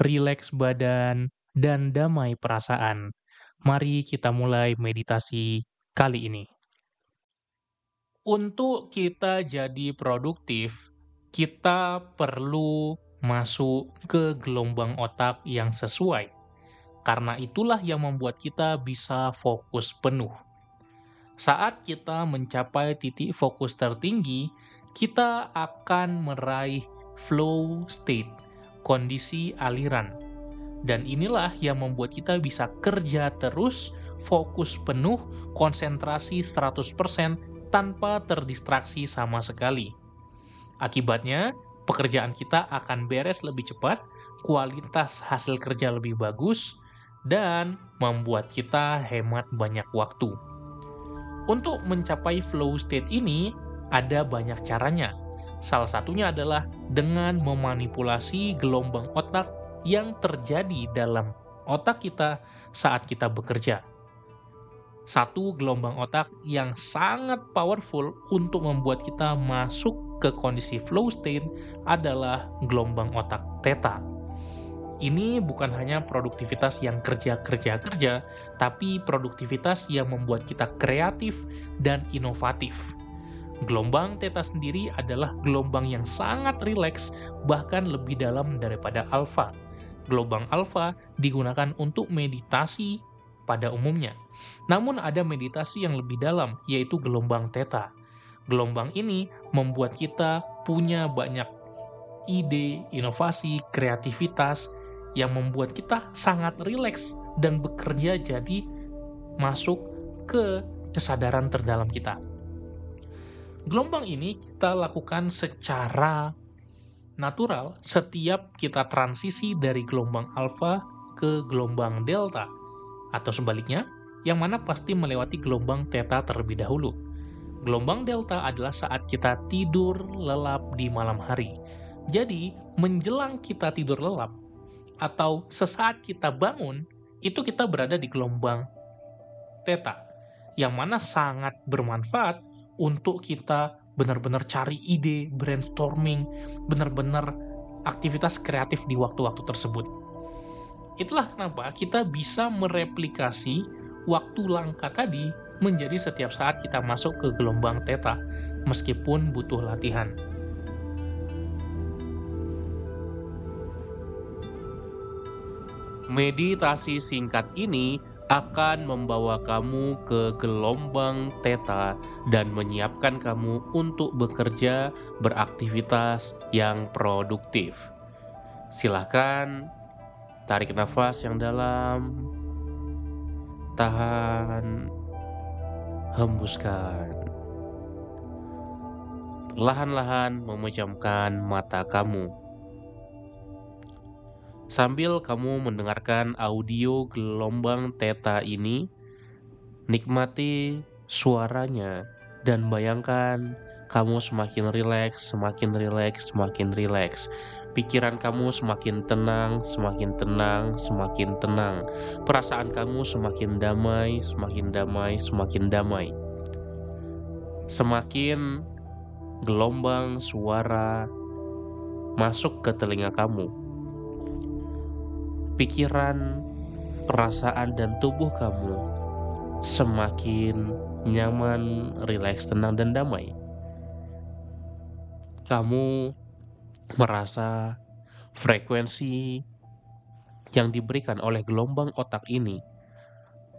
rileks badan, dan damai perasaan. Mari kita mulai meditasi kali ini. Untuk kita jadi produktif, kita perlu masuk ke gelombang otak yang sesuai. Karena itulah yang membuat kita bisa fokus penuh. Saat kita mencapai titik fokus tertinggi, kita akan meraih flow state kondisi aliran. Dan inilah yang membuat kita bisa kerja terus, fokus penuh, konsentrasi 100% tanpa terdistraksi sama sekali. Akibatnya, pekerjaan kita akan beres lebih cepat, kualitas hasil kerja lebih bagus, dan membuat kita hemat banyak waktu. Untuk mencapai flow state ini, ada banyak caranya. Salah satunya adalah dengan memanipulasi gelombang otak yang terjadi dalam otak kita saat kita bekerja. Satu gelombang otak yang sangat powerful untuk membuat kita masuk ke kondisi flow state adalah gelombang otak theta. Ini bukan hanya produktivitas yang kerja-kerja-kerja, tapi produktivitas yang membuat kita kreatif dan inovatif Gelombang theta sendiri adalah gelombang yang sangat rileks, bahkan lebih dalam daripada alfa. Gelombang alfa digunakan untuk meditasi pada umumnya. Namun ada meditasi yang lebih dalam, yaitu gelombang theta. Gelombang ini membuat kita punya banyak ide, inovasi, kreativitas yang membuat kita sangat rileks dan bekerja jadi masuk ke kesadaran terdalam kita. Gelombang ini kita lakukan secara natural setiap kita transisi dari gelombang alfa ke gelombang delta atau sebaliknya yang mana pasti melewati gelombang theta terlebih dahulu. Gelombang delta adalah saat kita tidur lelap di malam hari. Jadi, menjelang kita tidur lelap atau sesaat kita bangun, itu kita berada di gelombang theta yang mana sangat bermanfaat untuk kita benar-benar cari ide, brainstorming, benar-benar aktivitas kreatif di waktu-waktu tersebut. Itulah kenapa kita bisa mereplikasi waktu langka tadi menjadi setiap saat kita masuk ke gelombang theta, meskipun butuh latihan. Meditasi singkat ini akan membawa kamu ke gelombang theta dan menyiapkan kamu untuk bekerja beraktivitas yang produktif. Silahkan tarik nafas yang dalam, tahan, hembuskan. Perlahan-lahan memejamkan mata kamu Sambil kamu mendengarkan audio gelombang theta ini, nikmati suaranya dan bayangkan kamu semakin rileks, semakin rileks, semakin rileks. Pikiran kamu semakin tenang, semakin tenang, semakin tenang. Perasaan kamu semakin damai, semakin damai, semakin damai. Semakin gelombang suara masuk ke telinga kamu pikiran, perasaan, dan tubuh kamu semakin nyaman, rileks, tenang, dan damai. Kamu merasa frekuensi yang diberikan oleh gelombang otak ini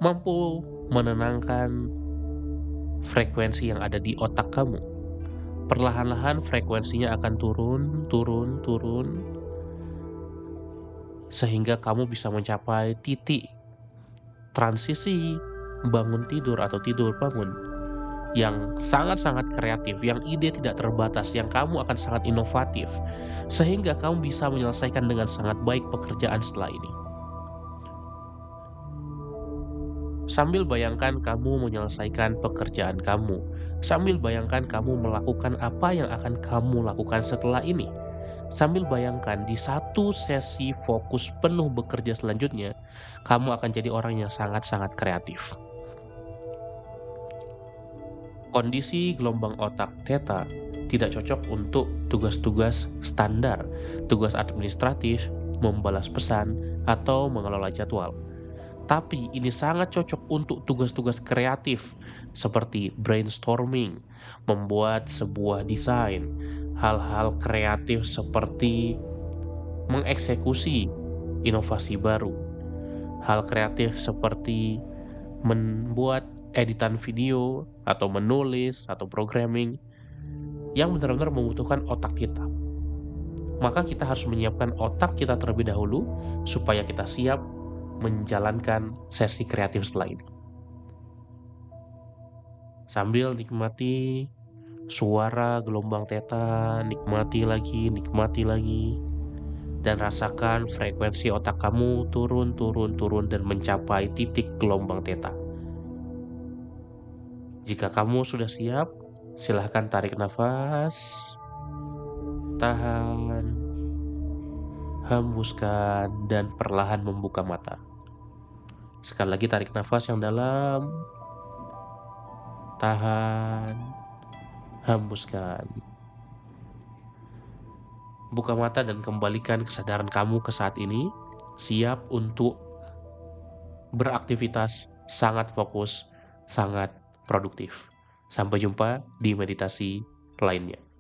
mampu menenangkan frekuensi yang ada di otak kamu. Perlahan-lahan frekuensinya akan turun, turun, turun, sehingga kamu bisa mencapai titik transisi bangun tidur atau tidur bangun yang sangat-sangat kreatif, yang ide tidak terbatas, yang kamu akan sangat inovatif, sehingga kamu bisa menyelesaikan dengan sangat baik pekerjaan setelah ini. Sambil bayangkan kamu menyelesaikan pekerjaan kamu, sambil bayangkan kamu melakukan apa yang akan kamu lakukan setelah ini. Sambil bayangkan di satu sesi fokus penuh bekerja selanjutnya, kamu akan jadi orang yang sangat-sangat kreatif. Kondisi gelombang otak theta tidak cocok untuk tugas-tugas standar, tugas administratif, membalas pesan, atau mengelola jadwal. Tapi ini sangat cocok untuk tugas-tugas kreatif seperti brainstorming, membuat sebuah desain, hal-hal kreatif seperti mengeksekusi inovasi baru, hal kreatif seperti membuat editan video atau menulis atau programming yang benar-benar membutuhkan otak kita. Maka kita harus menyiapkan otak kita terlebih dahulu supaya kita siap menjalankan sesi kreatif setelah ini. Sambil nikmati suara gelombang teta, nikmati lagi, nikmati lagi, dan rasakan frekuensi otak kamu turun, turun, turun, dan mencapai titik gelombang teta. Jika kamu sudah siap, silahkan tarik nafas, tahan, hembuskan, dan perlahan membuka mata. Sekali lagi tarik nafas yang dalam, tahan, hembuskan. Buka mata dan kembalikan kesadaran kamu ke saat ini, siap untuk beraktivitas sangat fokus, sangat produktif. Sampai jumpa di meditasi lainnya.